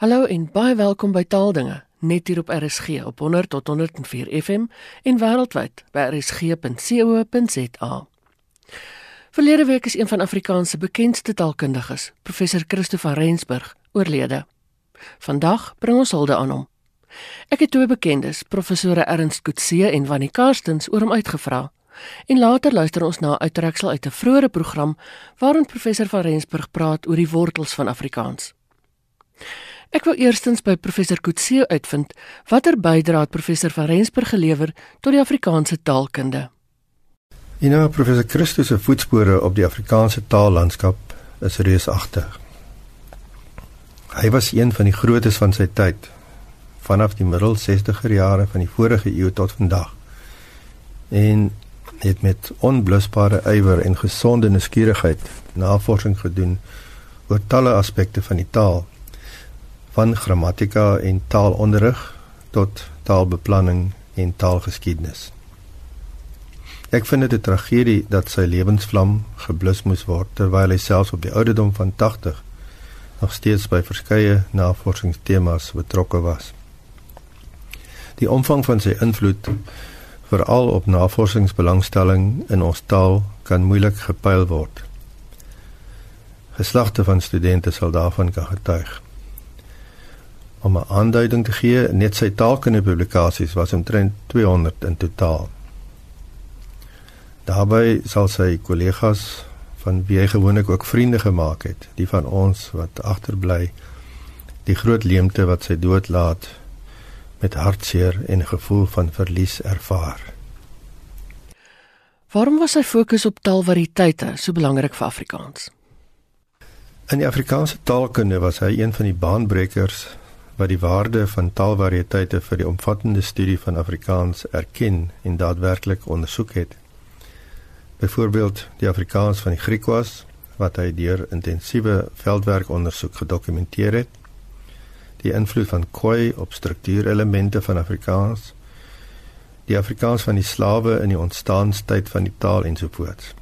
Hallo en baie welkom by Taaldinge, net hier op RSG op 100 tot 104 FM en wêreldwyd by rsg.co.za. Verlede week is een van Afrikaans se bekendste taalkundiges, professor Christo van Rensburg, oorlede. Vandag bring ons hulde aan hom. Ek het twee bekendes, professore Ernst Kutse en Wannie Karstens, oor hom uitgevra. En later luister ons na 'n uittreksel uit 'n vroeëre program waarin professor van Rensburg praat oor die wortels van Afrikaans. Ek wou eerstens by professor Kutse uitvind watter bydrae het professor van Rensburg gelewer tot die Afrikaanse taalkunde. En nou professor Christus se voetspore op die Afrikaanse taallandskap is reusagtig. Hy was een van die grootes van sy tyd vanaf die middel 60er jare van die vorige eeu tot vandag. En het met onblusbare ywer en gesonde nuuskierigheid navorsing gedoen oor talle aspekte van die taal van grammatika en taalonderrig tot taalbeplanning en taalgeskiedenis. Ek vind dit 'n tragedie dat sy lewensvlam geblus moes word terwyl hy selfs op die ouderdom van 80 nog steeds by verskeie navorsingstemas betrokke was. Die omvang van sy invloed veral op navorsingsbelangstelling in ons taal kan moeilik gepyl word. Geslagte van studente sal daarvan kan getuig om 'n aanduiding te gee, net sy taalkundige publikasies was omtrent 200 in totaal. Daarbey sal sy kollegas van wie hy gewoonlik ook vriende gemaak het, die van ons wat agterbly, die groot leemte wat sy dood laat met hartseer en gevoel van verlies ervaar. Waarom was sy fokus op taalvariëteite so belangrik vir Afrikaans? In die Afrikaanse taalkunde was hy een van die baanbrekers wat die waarde van taalvariëteite vir die omvattende studie van Afrikaans erken en daadwerklik ondersoek het. Byvoorbeeld die Afrikaans van die Griekwas wat hy deur intensiewe veldwerkondersoek gedokumenteer het. Die invloed van Khoi op struktuurelemente van Afrikaans. Die Afrikaans van die slawe in die ontstaanstyd van die taal ensovoorts.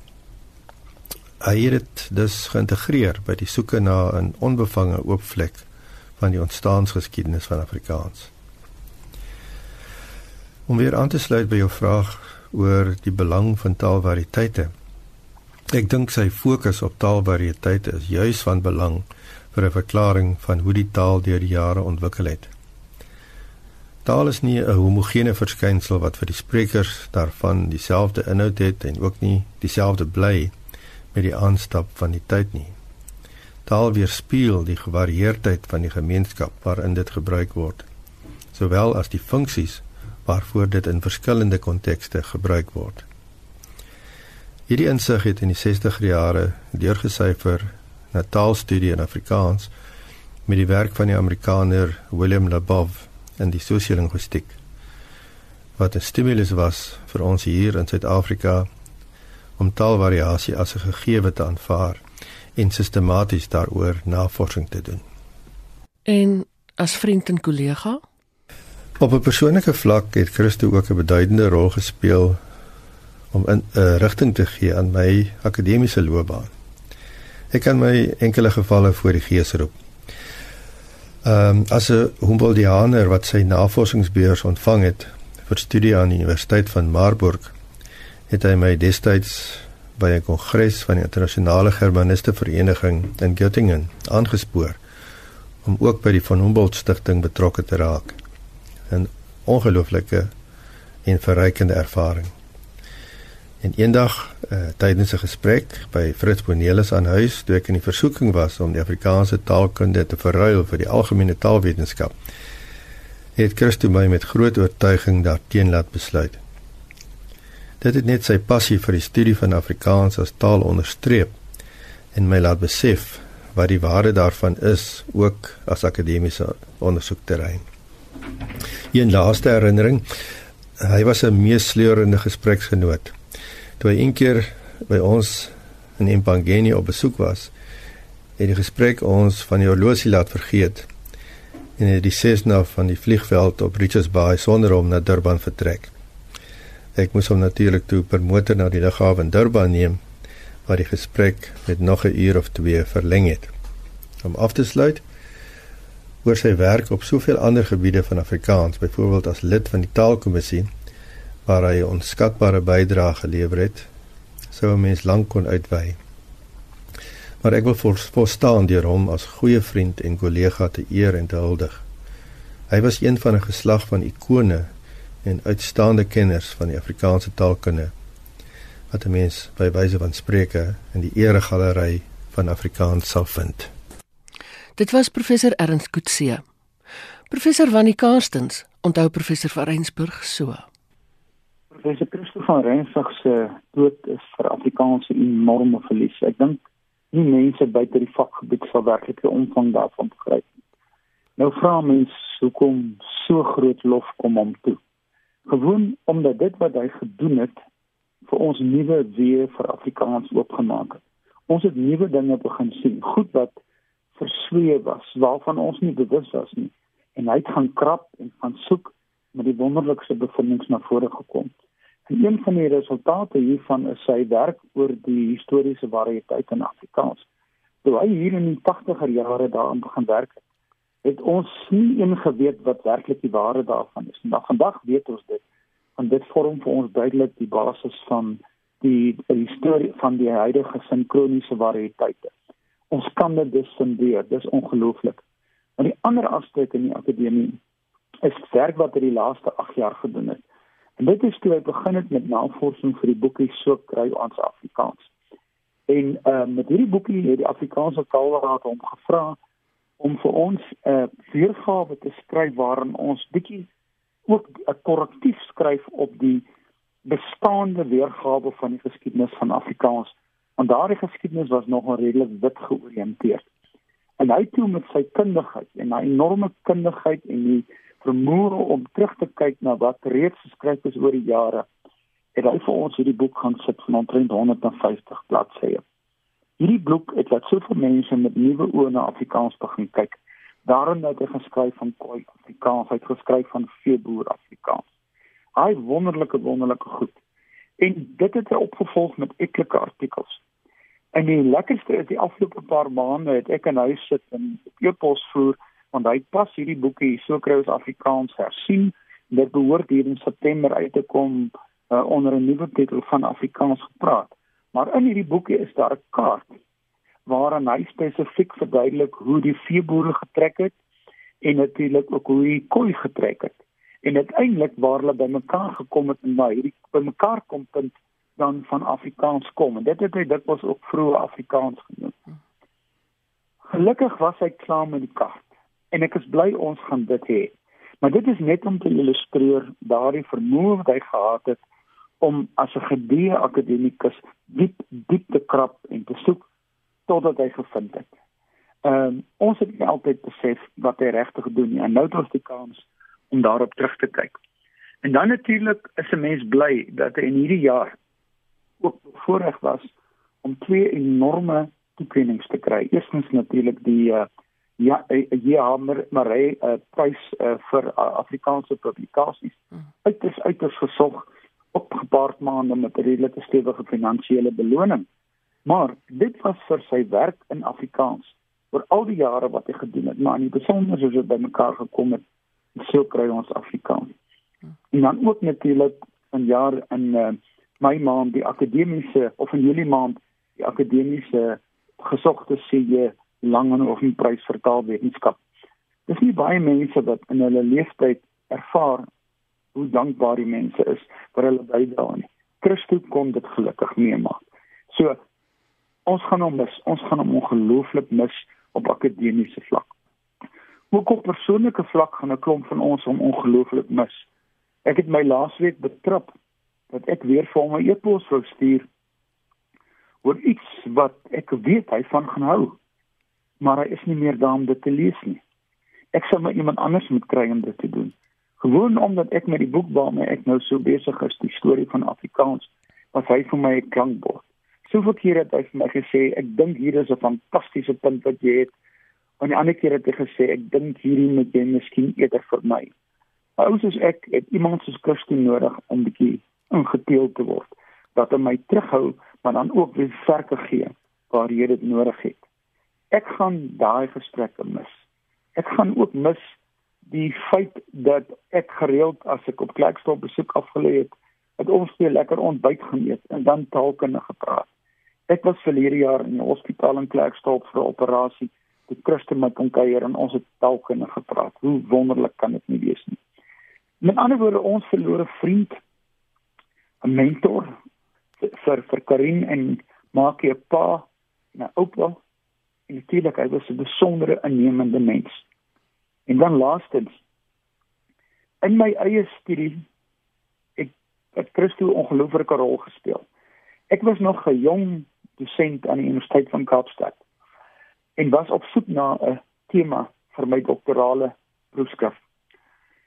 Hy het dit dus geïntegreer by die soeke na 'n onbevange oop vlek van die ontstaansgeskiedenis van Afrikaans. Om weer aan te sluit by jou vraag oor die belang van taalvariëteite. Ek dink sy fokus op taalvariëteite is juis van belang vir 'n verklaring van hoe die taal deur die jare ontwikkel het. Taal is nie 'n homogene verskynsel wat vir die sprekers daarvan dieselfde inhoud het en ook nie dieselfde bly met die aanstap van die tyd nie. Taal weerspieël die gevarieerdheid van die gemeenskap waarin dit gebruik word, sowel as die funksies waarvoor dit in verskillende kontekste gebruik word. Hierdie insig het in die 60er jare deurgesyfer na taalstudie in Afrikaans met die werk van die Amerikaner William Labov in die sosiolinguïstiek wat 'n stimulus was vir ons hier in Suid-Afrika om taalvariasie as 'n gegewe te aanvaar en sistematies daaroor navorsing te doen. En as vriend en kollega? Op 'n persoonlike vlak het Christo ook 'n beduidende rol gespeel om 'n uh, rigting te gee aan my akademiese loopbaan. Ek kan my enkele gevalle voor die gees roep. Ehm um, as 'n Humboldtianer wat sy navorsingsbeurs ontvang het vir studie aan die Universiteit van Marburg, het hy my destyds by 'n kongres van die internasionale germaniste vereniging in Göttingen aangespoor om ook by die van Humboldt stigting betrokke te raak. 'n Ongelooflike en verrykende ervaring. En eendag uh, tydens 'n gesprek by Fritz Bonelis aan huis, toe ek in die versoeking was om die Afrikaanse taalkunde te verruil vir die algemene taalwetenskap, het Christo my met groot oortuiging daarteen laat besluit. Dit het net sy passie vir die studie van Afrikaans as taal onderstreep en my laat besef wat die waarde daarvan is ook as akademiese ondersoekterrein. Een laaste herinnering, hy was 'n meesleurende gespreksgenoot. Toe hy eendag by ons in Empangeni op besoek was, het die gesprek ons van die horlosie laat vergeet en het die Cessna van die vliegveld op Richards Bay sonder hom na Durban vertrek. Ek moes hom natuurlik toe per motor na die lughawe in Durban neem waar die gesprek met nog 'n uur of twee verleng het. Om af te sluit oor sy werk op soveel ander gebiede van Afrikaans, byvoorbeeld as lid van die Taalkommissie waar hy 'n onskatbare bydrae gelewer het, sou 'n mens lank kon uitwy. Maar ek wil voorstaan deur hom as goeie vriend en kollega te eer en te huldig. Hy was een van 'n geslag van ikone en uitstaande kenners van die Afrikaanse taalkunde wat 'n mens by wyse van spreke in die eregalery van Afrikaans sal vind. Dit was professor Ernst Kutse. Professor Wannie Karstens onthou professor van Rensburg so. Professor Christo van Rensburg se dood is vir Afrikaans 'n enorme verlies. Ek dink nie mense buite die vakgebied sal werklik die omvang daarvan begryp nie. Nou vra mense hoekom so groot lof kom hom toe. Gewoon omdat dit wat hy gedoen het vir ons nuwe weë vir Afrikaans oopgemaak het. Ons het nuwe dinge begin sien, goed wat versweef was, waarvan ons nie bewus was nie. En hy het gaan krap en gaan soek met die wonderlikste bevindinge na vore gekom. En een van die resultate hiervan is sy werk oor die historiese variëteit in Afrikaans. Toe hy hier in die 80er jare daaraan begin werk het, het ons nie een geweet wat werklik die waarde daarvan is. Maar vandag weet ons dit en dit vorm vir ons duidelik die basis van die die storie van die huidige sinkroniese variëteite. Ons kan dit distingueer, dis ongelooflik. Maar die ander aspek in die akademie is werk wat hy die laaste 8 jaar gedoen het. En dit is toe hy begin het met navorsing vir die boekie So kry ons Afrikaans. En uh, met hierdie boekie het die Afrikaanse Taalraad hom gevra om vir ons 'n uh, weergawe te skryf waarin ons bietjie ook 'n korrektief skryf op die bestaande weergawe van die geskiedenis van Afrikaans. Want daardie geskiedenis was nog redelik wit georiënteerd. En hy toe met sy kundigheid en hy enorme kundigheid en die vermoë om terug te kyk na wat reeds geskryf is oor die jare, het hy vir ons hierdie boek gaan sit van omtrent 150 bladsye. Hierdie boek het wat soveel mense met nuwe oë na Afrikaans begin kyk. Daarin het hy geskryf van Khoi Afrikaans, hy het geskryf van Veeboer Afrikaans. Hy wonderlike wonderlike goed. En dit het hy opgevolg met etlike artikels. En die lekkerste is die afgelope paar maande het ek in huis sit en e-pos voer want hy pas hierdie boekie so kry ons Afrikaans hersien. Dit behoort hier in September uit te kom uh, onder 'n nuwe titel van Afrikaans gepraat. Maar in hierdie boekie is daar 'n kaart waarin hy spesifiek verduidelik hoe die veeboere getrek het en natuurlik ook hoe die koei getrek het. En uiteindelik waar hulle bymekaar gekom het en waar hierdie bymekaar kom punt dan van Afrikaans kom. En dit het hy dit was ook vroeë Afrikaans genoem. Gelukkig was hy klaar met die kaart en ek is bly ons gaan dit hê. Maar dit is net om te illustreer daardie vermoë wat hy gehad het om as 'n gedie akademikus diep diep te krap en te soek totdat hy gevind het. Ehm um, ons het nie altyd besef wat hy regtig gedoen nie en nou het ons die kans om daarop terug te kyk. En dan natuurlik is 'n mens bly dat hy in hierdie jaar ook voorreg was om twee enorme toekennings te kry. Eerstens natuurlik die uh, ja ja maar maar hy uh, prys uh, vir uh, Afrikaanse publikasies. Hmm. Uiters uiters gesog opgepaard maande met 'n redelike stewige finansiële beloning. Maar dit was vir sy werk in Afrikaans oor al die jare wat hy gedoen het, maar in die besonder soos dit bymekaar gekom het, so kry ons Afrikaans. En dan ook natuurlik in jaar in uh, my maand die akademiese of in Julie maand die akademiese gesogte CJ lang en of 'n prys vir taalwetenskap. Dis nie baie mense wat in hulle lewenstyd ervaar hoe dankbaar die mense is vir hulle bydrae nie. Christus kon dit gelukkig meemaak. So ons gaan hom mis. Ons gaan hom ongelooflik mis op akademiese vlak. Ook op persoonlike vlak gaan 'n klomp van ons hom ongelooflik mis. Ek het my laasweek betrap dat ek weer vir hom 'n e-pos wou stuur oor iets wat ek weet hy van gaan hou. Maar hy is nie meer daar om dit te lees nie. Ek sal maar iemand anders moet kry om dit te doen. Gewoon omdat ek met die boek waarmee ek nou so besig is, die storie van Afrikaans, wat hy vir my 'n klankbord. Soveel kere het hy vir my gesê, ek dink hier is 'n fantastiese punt wat jy het. En die ander keer het hy gesê, ek dink hierdie moet jy miskien eerder vir my. Ouers soos ek het iemand soos Christus nodig om bietjie ingeteel te word, dat hy my terughou, maar dan ook weer verke gee waar jy dit nodig het. Ek gaan daai gesprekke mis. Ek gaan ook mis die feit dat ek gereeld as ek op Klerksdorp besoek afgelê het, het ons weer lekker ontbyt geëet en dan taalkunde gepraat. Ek was verlede jaar in die hospitaal in Klerksdorp vir 'n operasie. Die Christen met kon kuier en ons het taalkunde gepraat. Hoe wonderlik kan dit nie wees nie. Met ander woorde, ons verloor 'n vriend, 'n mentor vir vir Karin en maak jy 'n pa, 'n oupa en natuurlik hy was 'n besondere innemende mens. En dan laastens in my eie studie ek het Christo ongelooflike rol gespeel. Ek was nog 'n jong dosent aan die Universiteit van Kaapstad en was op soek na 'n tema vir my doktorale proefskrif.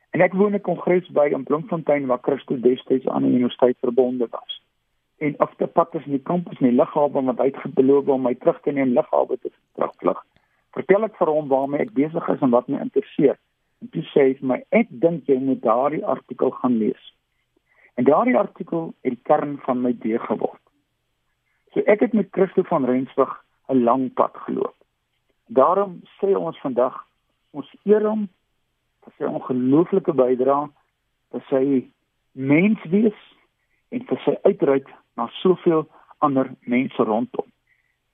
En ek woon 'n kongres by in Bloemfontein waar Christo destyds aan die universiteit verbonde was. En af te pad is in die kampus nie lughawe wat uitgebeloof om my terug te neem lughawe te terugvlug vertel ek vir hom waarmee ek besig is en wat my interesseer. En toe sê hy vir my, "Ek dink jy moet daardie artikel gaan lees." En daardie artikel het die kern van my idee geword. So ek het met Christo van Rensburg 'n lang pad geloop. Daarom sê ons vandag ons eer hom vir sy ongelooflike bydrae, vir sy menswees en vir sy uitreik na soveel ander mense rondom.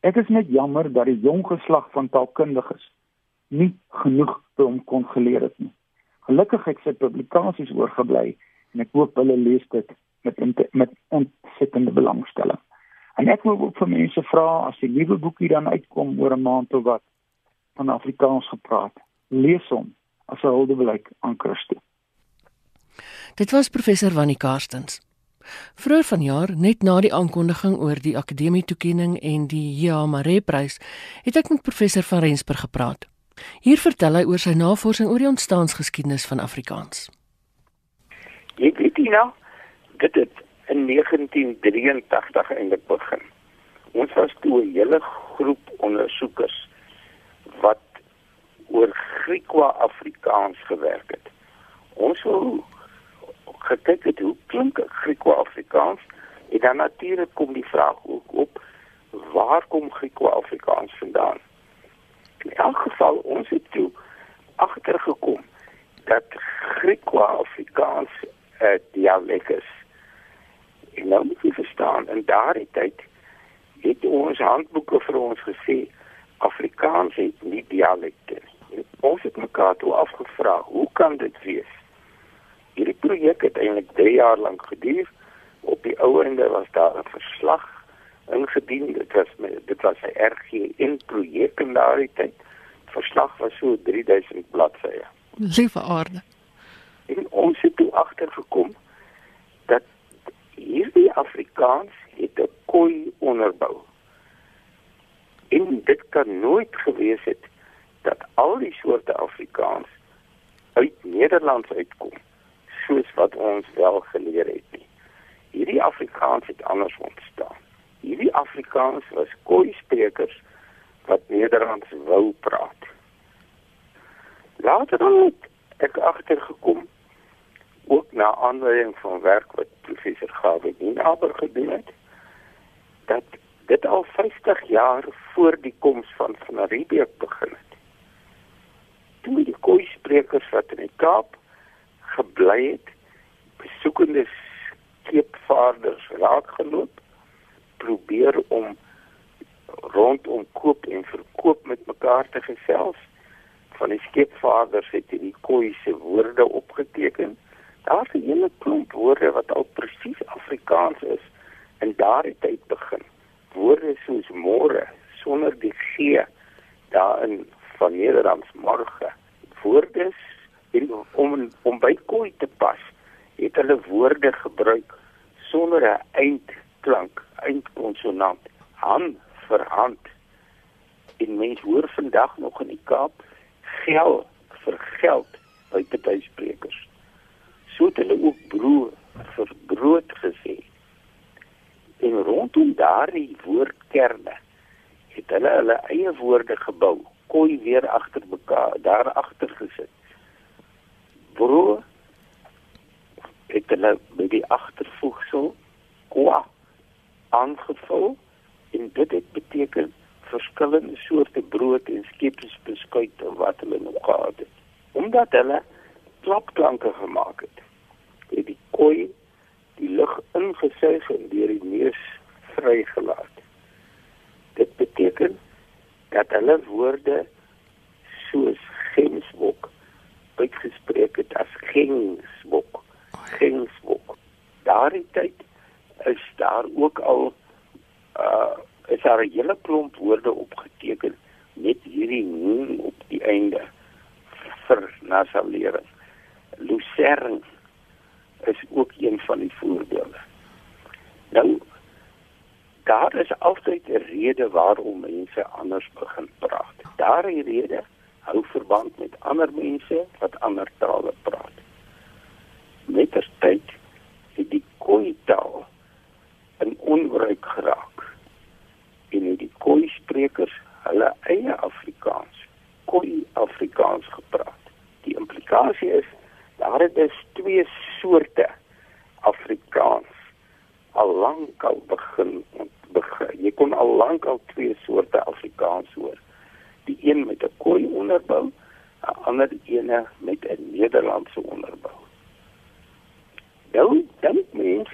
Ek is net jammer dat die jong geslag van taalkundiges nie genoeg hom kon geleer het nie. Gelukkig het sy publikasies oorgebly en ek hoop hulle lees dit met met ontsettende belangstelling. En ek wil ook vir mense vra as die nuwe boekie dan uitkom oor 'n maand of wat van Afrikaans gepraat, lees hom as 'n huldeblyk aan Christus. Dit was professor Wannie Karstens. Vroeger vanjaar, net na die aankondiging oor die akademie toekenning en die Ja Maree prys, het ek met professor van Rensburg gepraat. Hier vertel hy oor sy navorsing oor die ontstaansgeskiedenis van Afrikaans. Ek weet nie nou, dit het in 1983 eintlik begin. Ons was toe 'n hele groep ondersoekers wat oor Griekwa-Afrikaans gewerk het. Ons wou gekyk het hoe klink Griekwa-Afrikaans en dan natuurlik kom die vraag ook op waar kom Griekwa-Afrikaans vandaan? In elk geval ons het toe agtergekom dat Griekwa-Afrikaans 'n dialek is. En nou moet jy verstaan in daardie tyd het ons handboeke vir ons gesê Afrikaans het nie dialekte nie. Ons het mekaar toe afgevra, hoe kan dit wees? Hierdie projek het eintlik 3 jaar lank geduur. Op die ouende was daar 'n verslag ingedien. Dit was dit was 'n RGN projek in daardie tyd. Die verslag was so 3000 bladsye. Liewe aarde. En ons het toe agtergekom dat hierdie Afrikaans het 'n koi onderbou. En dit kan nooit gewees het dat al die soorte Afrikaans uit Nederland uitkom soos wat ons wel geleer het nie. Hierdie Afrikaans het anders ontstaan. Hierdie Afrikaans was koi-sprekers wat Nederlands wou praat. Later dan het ek agtergekom ook na aanleiding van werk wat professor Gawe Nienaber gedoen het dat dit al 50 jaar voor die koms van van Riebeek begin het. Toe die koi-sprekers wat in die Kaap gebly het. Besoekende skeepvaarders raakgeloop probeer om rondom koop en verkoop met mekaar te gesels. Van die skeepvaarders het hierdie koei se woorde opgeteken. Daar's 'n hele klomp woorde wat al presies Afrikaans is. In daardie tyd begin. Woorde soos môre sonder die g daarin van Nederlands môre woorde en om om by koei te pas het hulle woorde gebruik sonder 'n eindklank eindkonsonant hand vir hand. En mens hoor vandag nog in die Kaap geld vir geld by party sprekers so het hulle ook brood vir brood gesê. En rondom daardie woordkerne het hulle hulle eie woorde gebou koei weer agter mekaar daar agter gesit brood het hulle met die agtervoegsel kwa aangevul en dit het beteken verskillende soorte brood en skepsbeskuit en wat hulle nog gehad het. Omdat hulle klapklanke gemaak het, het die koei die lug ingesuig en deur die neus vrygelaat. Dit beteken dat hulle woorde soos gensbok, gensbok. Daardie tyd is daar ook al uh is daar 'n hele klomp woorde opgeteken met hierdie noem op die einde vir nasalering. Lucerne is ook een van die voorbeelde. Nou daar is altyd 'n rede waarom mense anders begin praat. Daardie rede hou verband met ander mense wat ander tale praat. Met die tyd het die Khoi-taal in onbruik geraak. En het die Khoi-sprekers hulle eie Afrikaans, Khoi-Afrikaans gepraat. Die implikasie is daar het dus twee soorte Afrikaans al lank al begin begin. Jy kon al lank al twee soorte Afrikaans hoor. Die een met 'n Khoi onderbou, 'n ander ene met 'n Nederlandse onderbou. Nou dink mens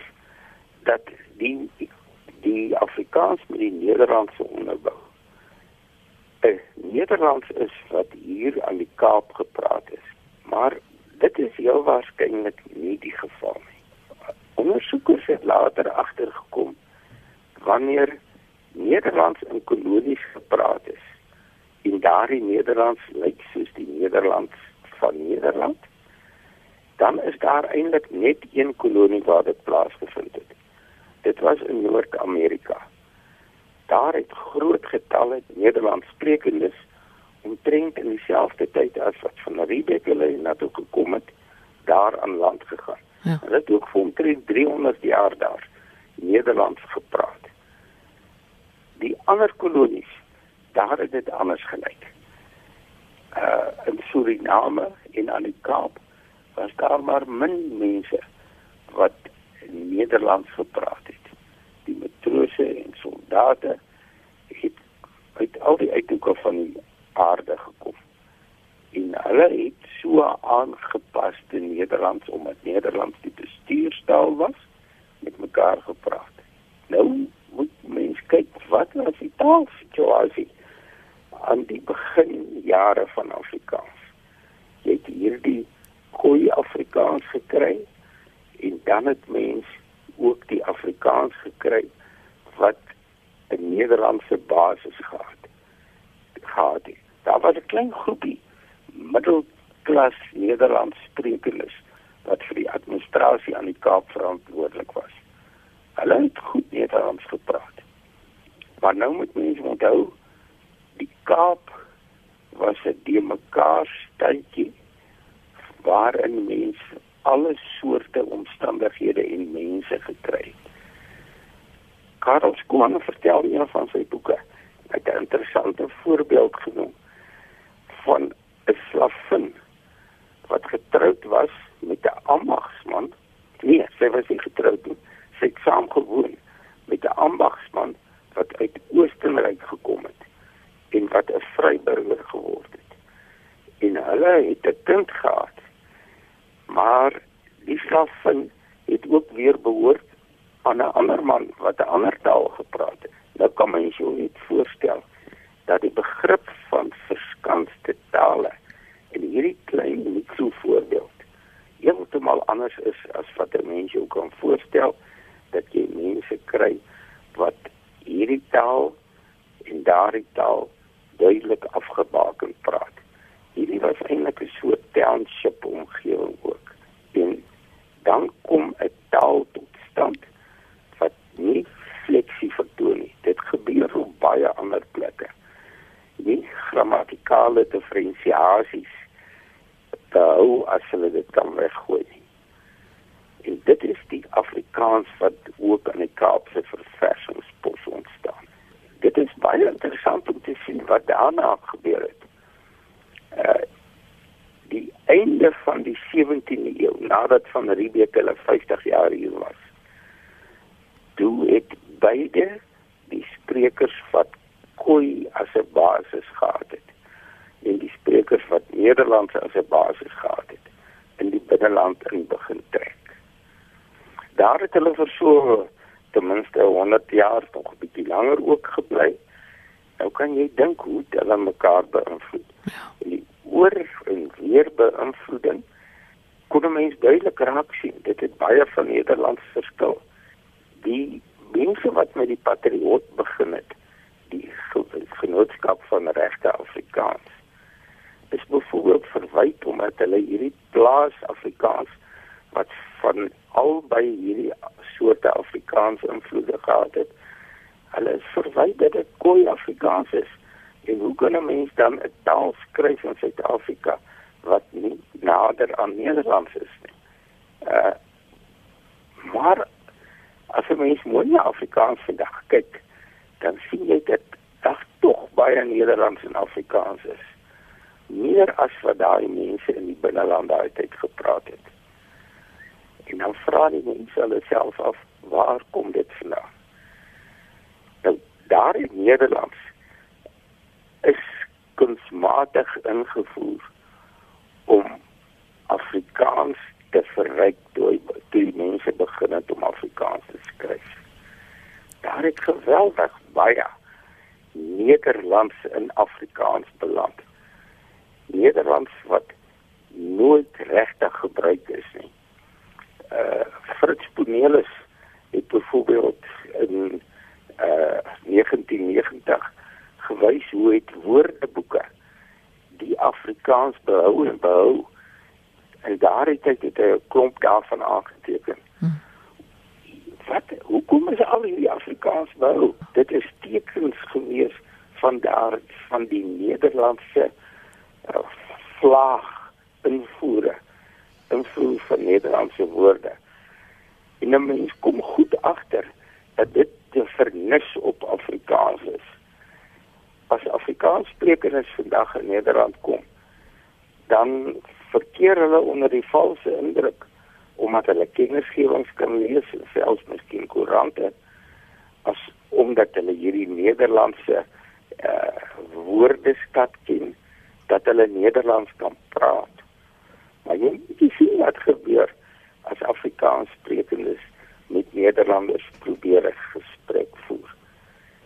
dat die die Afrikaans met die Nederlandse onderbou. Eh Nederlands is wat hier aan die Kaap gepraat is. Maar dit is heel waarskynlik nie die geval nie. Ondersoekers het later agtergekom wanneer Nederlands in kolonies gepraat is en daardie Nederlands lyk soos die Nederlands van Nederland dan is daar eintlik net een kolonie waar dit plaasgevind het. Dit was in Noord-Amerika. Daar het groot getalle Nederlandssprekendes omtrent in dieselfde tyd as wat van Riebeeck hulle na toe gekom het, daar aan land gegaan. Ja. Hulle het ook vir omtrent 300 jaar daar Nederlands gepraat. Die ander kolonies, daar het dit anders gelyk. Uh in Suriname en aan die Kaap was daar maar min mense wat Nederlands gepraat het. Die matrose en soldate het uit al die uithoeke van die aarde gekom. En hulle het so aangepaste Nederlands omdat Nederlands die bestuurstaal was met mekaar gepraat. Nou moet mens kyk wat was die taalsituasie aan die beginjare van Afrikaans. Jy het hierdie goeie Afrikaans gekry en dan het mens ook die Afrikaans gekry wat 'n Nederlandse basis gehad gehad het. Daar was 'n klein groepie middelklas Nederlands sprekendes wat vir die administrasie aan die Kaap verantwoordelik was. Hulle het goed Nederlands gepraat. Maar nou moet mense onthou die Kaap was 'n de mekaar stadjie waarin mense alle soorte omstandighede en mense gekry het. Karel Skooman vertel een van sy boeke. Hy het 'n interessante voorbeeld genoem van 'n slavin wat getroud was met 'n ambagsman. Nee, sy was nie getroud nie. Sy het saamgewoon met 'n ambagsman wat uit Oostenryk gekom het en wat 'n vryburger geword het. En hulle het 'n kind gehad maar die slavin het ook weer behoort aan 'n ander man wat 'n ander taal gepraat het. Nou kan mens jou net voorstel dat die begrip van verskanste tale in hierdie klein mikro voorbeeld heeltemal anders is as wat 'n mens jou kan voorstel dat jy mense kry wat hierdie taal en daardie taal duidelik afgebaken praat. Hierdie was eintlik 'n soort township omgewing ook. En dan kom 'n taal tot stand wat nie fleksie vertoon nie. Dit gebeur op baie ander plekke. Grammatikale diferensiasies te hou as hulle dit kan weggooi nie. En dit is die Afrikaans wat ook in die Kaapse verversingspos ontstaan. Dit is baie interessant om te sien wat daarna gebeur het. Uh die einde van die 17de eeu nadat van Riebeeck hulle 50 jaar hier was. Toe het beide die sprekers wat Khoi as 'n basis gehad het en die sprekers wat Nederlands as 'n basis gehad het in die binneland in begin trek. Daar het hulle vir so ten minste 100 jaar tog 'n bietjie langer ook gebly. Nou kan jy dink hoe hulle mekaar beïnvloed. Ja. Die oor en weer beïnvloeding kon mens duidelik raak sien. Dit het baie van Nederlands verskil. Die mense wat met die patriot begin het, die genootskap van regte Afrikaans is byvoorbeeld verwyd omdat hulle hierdie plaas Afrikaans wat van albei hierdie soorte Afrikaans invloede gehad het. Hulle is verwyd dat dit Khoi Afrikaans is. En hoe kan 'n mens dan 'n taal skryf in Suid-Afrika wat nie nader aan Nederlands is nie? Uh maar as jy mens mooi na Afrikaans vandag kyk, dan sien jy dat daar tog baie Nederlands en Afrikaans is meer as wat daai mense in die binnelande uit gepraat het. En dan vra die mense hulle self af, waar kom dit vandaan? Nou daar in Nederlands is kunsmatig ingevoer om Afrikaans te verryk deur die mense begin het om Afrikaans te skryf. Daar het geweldig baie Nederlands in Afrikaans beland. Nederlands wat nooit regtig gebruik is nie. Uh Fritz Bonelis het byvoorbeeld in uh 1990 gewys hoe het woordeboeke die Afrikaans behou en behou en daar het hy dit 'n klomp daarvan aangeteken. Hm. Wat hoekom is al hierdie Afrikaans behou? Dit is tekens gewees van daar van die Nederlandse vlaag invoere invoer van Nederlandse woorde. En 'n mens kom goed agter dat dit te vernis op Afrikaans is. As Afrikaans sprekers vandag in Nederland kom, dan verkeer hulle onder die valse indruk omdat hulle kennisgewings kan lees, selfs miskien koerante, as omdat hulle hierdie Nederlandse uh woordeskat ken dat hulle Nederlands kan praat. Maar jy moet sien wat gebeur as Afrikaans sprekendes met Nederlanders probeer 'n gesprek voer.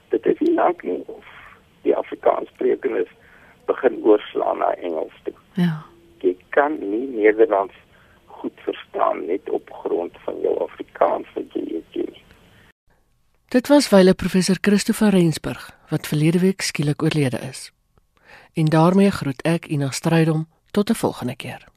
Dit is nie lank nie of die Afrikaans sprekendes begin oorslaan na Engels toe. Ja. Jy kan nie Nederlands goed verstaan net op grond van jou Afrikaans wat jy ken. Dit was wyle professor Christopher Rensburg wat verlede week skielik oorlede is. En daarmee groet ek Ina Strydom tot 'n volgende keer.